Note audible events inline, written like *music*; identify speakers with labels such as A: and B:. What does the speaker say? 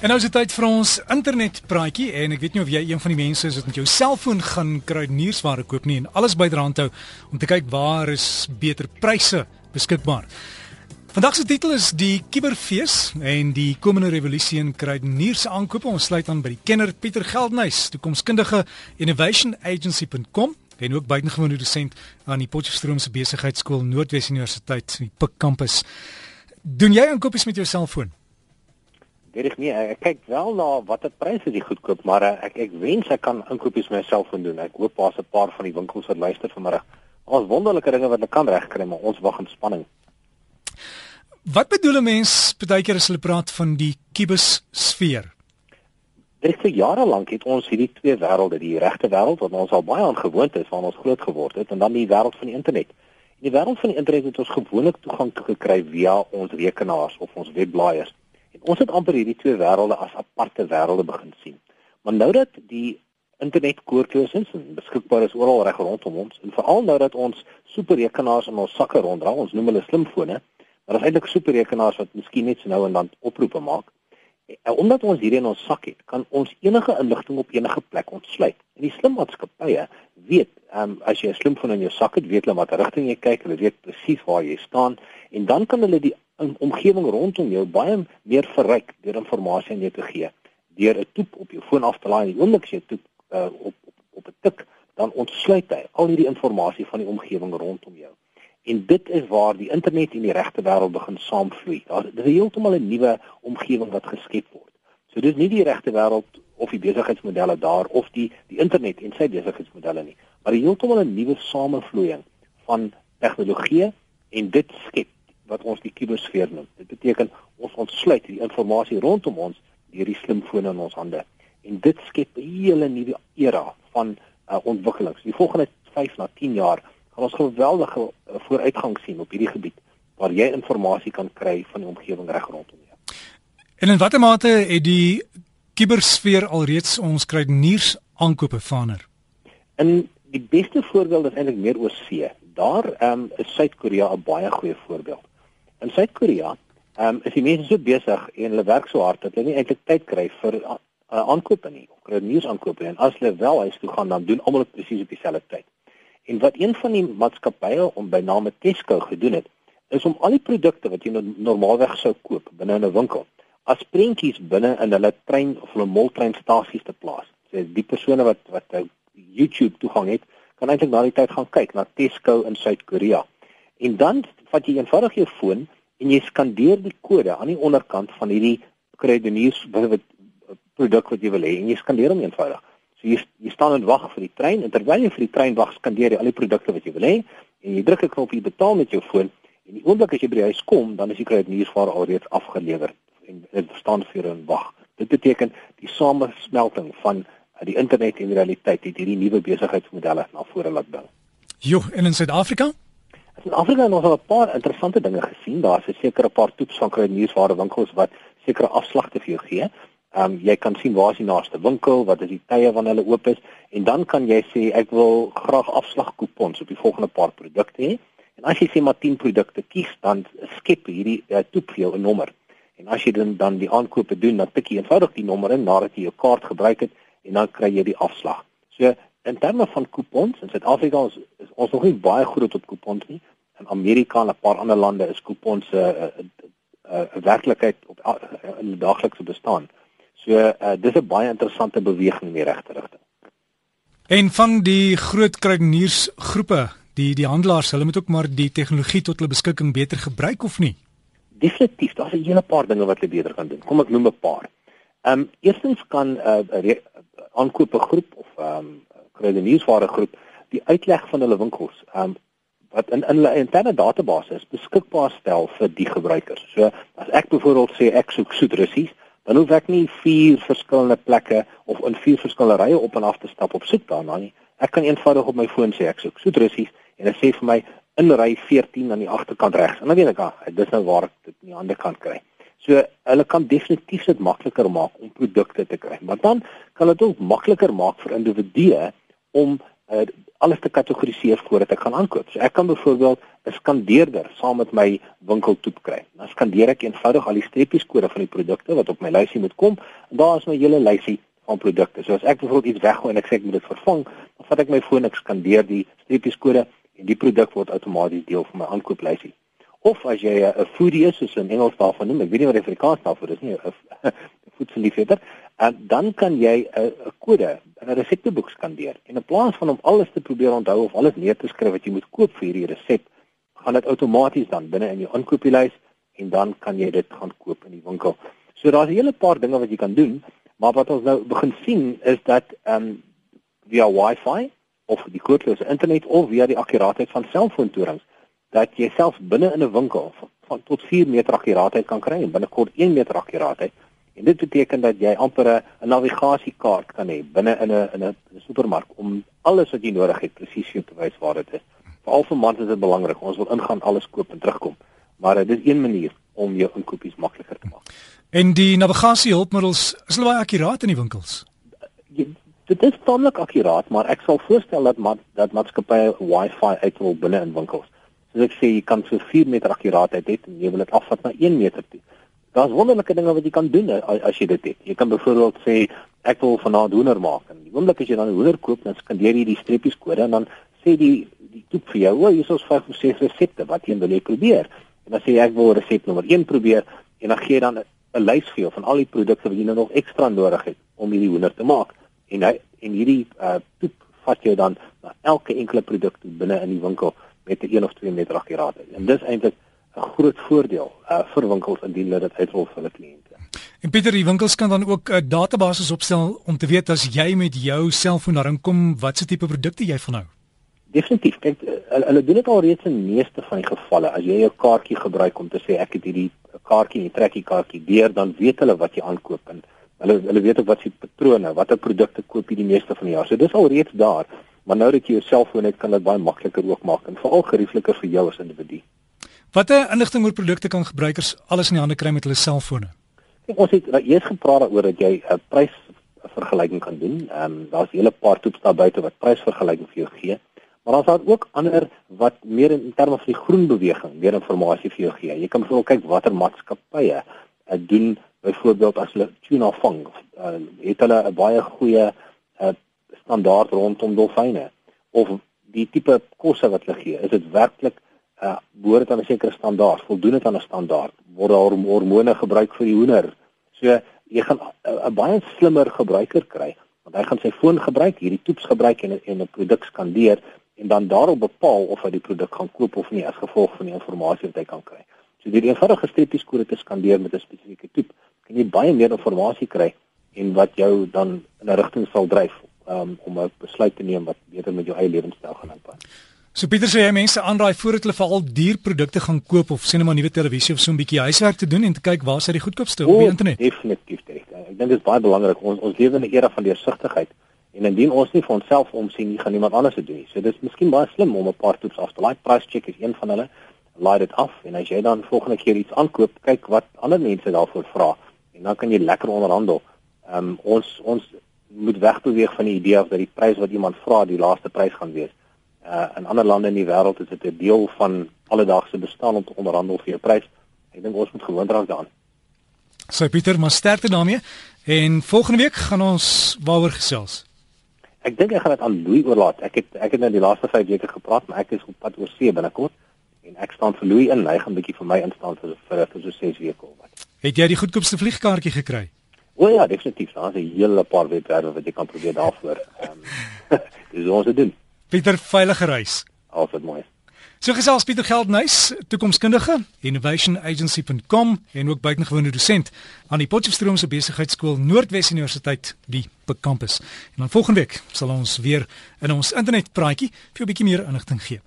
A: En nou is dit tyd vir ons internetpraatjie en ek weet nie of jy een van die mense is wat met jou selfoon gaan kruideniersware koop nie en alles byderhand hou om te kyk waar is beter pryse beskikbaar. Vandag se titel is die Kiberfees en die komende revolusie in kruideniersaakope. Ons sluit aan by die kenner Pieter Geldnys, toekomskundige innovationagency.com en ook buitengewone dosent aan die Potchefstroom se besigheidskool Noordwes Universiteit die Pik kampus. Doen jy aankopies met jou selfoon?
B: Weet ek nie, ek kyk wel na watter pryse die goedkoop, maar eh, ek ek wens ek kan inkopies myself doen. Ek hoop daar's 'n paar van die winkels wat luister vanmiddag. Ons wonderlike dinge wat hulle kan regkry, maar ons wag in spanning.
A: Wat bedoel 'n mens baie keer as hulle praat van die kubusfeer?
B: Dit vir jare lank het ons hierdie twee wêrelde, die regte wêreld wat ons al baie aangewoond is, waar ons groot geword het, en dan die wêreld van die internet. In die wêreld van die internet het ons gewoonlik toegang toe gekry via ons rekenaars of ons webblaaiers. En ons het amper hierdie twee wêrelde as aparte wêrelde begin sien. Maar nou dat die internet koorkloos is en beskikbaar is oral reg rondom ons en veral nou dat ons superrekenaars in ons sakke ronddra, ons noem hulle slimfone, maar dit is eintlik superrekenaars wat miskien net so nou en dan oproepe maak. Omdat ons hierdie in ons sak het, kan ons enige inligting op enige plek ontsluit. En die slim maatskappye weet, um, as jy 'n slimfoon in jou sak het, weet hulle watter rigting jy kyk, hulle weet presies waar jy staan en dan kan hulle die in omgewing rondom jou baie meer verryk deur inligting aan jou te gee. Deur 'n toep op jou foon af te laai en die oomblik as jy toep uh, op op op 'n tik, dan ontsluit hy al hierdie inligting van die omgewing rondom jou. En dit is waar die internet en die regte wêreld begin saamvloei. Daar is heeltemal 'n nuwe omgewing wat geskep word. So dis nie die regte wêreld of die besigheidsmodelle daar of die die internet en sy besigheidsmodelle nie, maar heeltemal 'n nuwe samevloeiing van tegnologie en dit skep wat ons die kubusfeer noem. Dit beteken ons ontsluit die inligting rondom ons deur die slimfone in ons hande. En dit skep 'n hele nuwe era van uh, ontwikkelings. Die volgende 5 na 10 jaar gaan ons geweldige vooruitgang sien op hierdie gebied waar jy inligting kan kry van die omgewing reg rondom jou.
A: En in watter mate het die kubersfeer alreeds ons kruideniers aankope verander?
B: In die beste voorbeeld is eintlik meer oor see. Daar um, is Suid-Korea 'n baie goeie voorbeeld. In Suid-Korea, um, is die mense so besig en hulle werk so hard dat hulle nie eintlik tyd kry vir uh, aankope nie, of kruideniers aankope nie. En as hulle wel huis toe gaan, dan doen almal dit presies op dieselfde tyd. En wat een van die maatskappye om by name Tesco gedoen het, is om al die produkte wat jy normaalweg sou koop binne 'n winkel as prentjies binne in hulle trein of hulle moltreinstasies te plaas. So die persone wat wat YouTube toegang het, kan eintlik na die tyd gaan kyk na Tesco in Suid-Korea. En dan vat jy eenvoudig jou foon en jy skandeer die kode aan die onderkant van hierdie kredeniers produk wat jy wil hê en jy skandeer hom eenvoudig. So jy jy staan en wag vir die trein en terwyl jy vir die trein wag, skandeer jy al die produkte wat jy wil hê en jy druk 'n knop jy betaal met jou foon en die oomblik as jy by die huis kom, dan is die kredeniers vir alreeds afgelewer en dit staan vir jou en wag. Dit beteken die samesmelting van die internet en die realiteit het hierdie nuwe besigheidsmodelle na vore laat bring.
A: Jo, en in Suid-Afrika?
B: In Afrika het ons al 'n paar interessante dinge gesien. Daar's 'n sekere paar toeps van kruideniersware winkels wat sekere afslagte vir jou gee. Ehm um, jy kan sien waar is die naaste winkel, wat is die tye wanneer hulle oop is en dan kan jy sê ek wil graag afslagkupons op die volgende paar produkte hê. En as jy sê maar 10 produkte kies, dan skep hierdie uh, toep vir jou 'n nommer. En as jy dan dan die aankope doen, dan tik jy eenvoudig die nommer in nadat jy jou kaart gebruik het en dan kry jy die afslag. So in terme van kupons in Suid-Afrika is, is ons nog nie baie goed op kupons nie. In Amerika en 'n paar ander lande is kupons 'n uh, 'n uh, uh, werklikheid op uh, in die daaglikse bestaan. So uh, dis 'n baie interessante beweging in die regte rigting.
A: En van die groot kruideniersgroepe, die die handelaars, hulle moet ook maar die tegnologie tot hulle beskikking beter gebruik of nie?
B: Definitief, daar's 'n hele paar dinge wat hulle beter kan doen. Kom ek noem 'n paar. Ehm um, eerstens kan 'n uh, aankope groep of ehm um, kruideniersware groep die uitleg van hulle winkels um, wat in in hulle interne database is beskikbaar stel vir die gebruikers. So as ek byvoorbeeld sê ek soek soetrussies, dan hoef ek nie vier verskillende plekke of in vier verskillende rye op en af te stap op soek daarna nie. Ek kan eenvoudig op my foon sê ek soek soetrussies en dit sê vir my in ry 14 aan die agterkant regs. En dan weet ek, ah, dis nou waar ek dit aan die ander kant kry. So hulle kan definitief dit makliker maak om produkte te kry. Maar dan kan dit ook makliker maak vir individue om uh, alles te kategoriseer voordat ek gaan aankoop. So ek kan byvoorbeeld 'n skandeerder saam met my winkeltoep kry. Dan skandeer ek eenvoudig al die streepieskode van die produkte wat op my lysie moet kom en daar is my hele lysie van produkte. So as ek byvoorbeeld iets weggooi en ek sê ek moet dit vervang, dan vat ek my foon, ek skandeer die streepieskode en die produk word outomaties deel van my aankooplysie. Of as jy 'n foodie is, soos in Engels daarvan noem, ek weet nie wat die Afrikaans daarvoor is nie, *laughs* 'n voedselliefhebber, en dan kan jy 'n kode resepteboek skandeer. En in plaas van om alles te probeer onthou of alles neer te skryf wat jy moet koop vir hierdie resep, gaan dit outomaties dan binne in jou inkopieslys en dan kan jy dit gaan koop in die winkel. So daar's 'n hele paar dinge wat jy kan doen, maar wat ons nou begin sien is dat ehm um, via Wi-Fi of die koordlose internet of via die akkuraatheid van selfoontorings dat jy self binne in 'n winkel van, van tot 4 meter akkuraatheid kan kry en binnekort 1 meter akkuraatheid. En dit beteken dat jy amper 'n navigasiekaart kan hê binne in 'n in 'n supermark om alles wat jy nodig het presies te wys waar dit is. Veral vir mans is dit belangrik. Ons wil ingaan alles koop en terugkom. Maar uh, dit is een manier om jou inkopies makliker te maak.
A: En die navigasiehulpmiddels is hulle baie akkuraat in die winkels.
B: Jy, dit is tamelik akkuraat, maar ek sal voorstel dat mat, dat maatskappye Wi-Fi uitrol binne in winkels. Soos ek sê, jy kan so 4 meter akkuraatheid hê en jy wil dit afvat na 1 meter toe. Daar's wonderlike dinge wat jy kan doen as, as jy dit het. Jy kan byvoorbeeld sê ek wil vanaand hoender maak en die oomblik as jy dan hoender koop, dan skandeer jy die streepies kode en dan sê die die toep vir jou, "O, hier is ons vyf of ses resepte wat jy wil probeer." En dan sê jy ek wil resep nommer 1 probeer en dan gee dan 'n lys vir jou van al die produkte wat jy nou nog ekstra nodig het om hierdie hoender te maak. En hy en hierdie uh toep vat jy dan na elke enkele produk binne in die winkel met 'n 1 of 2 meter akkuraatheid. En dis eintlik 'n groot voordeel uh, vir winkels indien hulle dit uitrol vir hulle kliënte.
A: En Pieter, die winkels kan dan ook 'n database opstel om te weet as jy met jou selfoon daarin kom, watse tipe produkte jy van hou.
B: Definitief. Kyk, uh, hulle doen dit al reeds in meeste van die gevalle. As jy jou kaartjie gebruik om te sê ek het hierdie kaartjie jy trek die kaartjie deur, dan weet hulle wat jy aankoop en hulle hulle weet ook wat se patrone, watter produkte koop jy die meeste van die jaar. So dis al reeds daar. Maar nou dat jy jou selfoon het, kan dit baie makliker ook maak en veral geriefliker vir jou as individu.
A: Watter inligting oor produkte kan gebruikers alles in die hande kry met hulle selfone?
B: Ek ons het nou eers gepraat daaroor dat jy 'n prysvergelyking kan doen. Ehm um, daar's 'n hele paar toeps daar buite wat prysvergelyking vir jou gee. Maar daar's daar ook ander wat meer in terme van die groen beweging meer inligting vir jou gee. Jy kan byvoorbeeld kyk watter maatskappye uh, doen byvoorbeeld as hulle tuna vang, uh, het hulle 'n baie goeie uh, standaard rondom dolfyne of die tipe kosse wat hulle gee is dit werklik uh, behoort aan 'n sekere standaard voldoen dit aan 'n standaard word daar hormone gebruik vir die hoender. So jy gaan 'n baie slimmer gebruiker kry want hy gaan sy foon gebruik hierdie toets gebruik en en 'n produk skandeer en dan daarop bepaal of hy die produk gaan koop of nie as gevolg van die inligting wat hy kan kry. So deur eenvoudige streepieskode te skandeer met 'n spesifieke toep. Kan jy baie meer inligting kry en wat jou dan in 'n rigting sal dryf um, om 'n besluit te neem wat beter met jou eie lewenstyl gaan aanpas.
A: So Pieter sê jy mense aanraai voordat hulle veral dierprodukte gaan koop of sien 'n nuwe televisie of so 'n bietjie huiswerk te doen en te kyk waar is die goedkoopste op die internet.
B: Definitief reg. Ek dink dit is baie belangrik. Ons ons lewe in 'n era van deursigtigheid en indien ons nie vir onsself omsien nie, gaan iemand anders dit doen. So dit is miskien baie slim om 'n paar toets af te laai. Price check is een van hulle. Laai dit af en as jy dan volgende keer iets aankoop, kyk wat ander mense daarvoor vra en dan kan jy lekker onderhandel. Ehm um, ons ons moet wegbeweeg van die idee of dat die prys wat iemand vra die laaste prys gaan wees. Uh in ander lande in die wêreld is dit 'n deel van alledaagse bestaan om te onderhandel vir 'n prys. Ek dink ons moet gewoond raak daaraan.
A: So Pieter, maar sterkte daarmee. En volgende week gaan ons waaroor gesels.
B: Ek dink ek gaan dit aan Louis oorlaat. Ek het ek het nou die laaste 5 weke gepraat, maar ek is op pad oor see binnekort en ek staan vir Louis in. Hy gaan 'n bietjie vir my instaan vir vir, vir so 6 weke of wat.
A: Het jy die goedkoopste vliegkaartjie gekry?
B: O ja, definitief. Daar's 'n hele paar webwerwe wat jy kan probeer daarvoor. Ehm um, *laughs* dis ons het doen.
A: Pieter veilige reis.
B: Altyd mooi.
A: So gesels Pieter Geldnys, toekomskundige, innovationagency.com en ook buitengewone dosent aan die Potchefstroom se besigheidskool Noordwes Universiteit die Campus. En dan volgende week sal ons weer in ons internetpraatjie vir 'n bietjie meer inligting gee.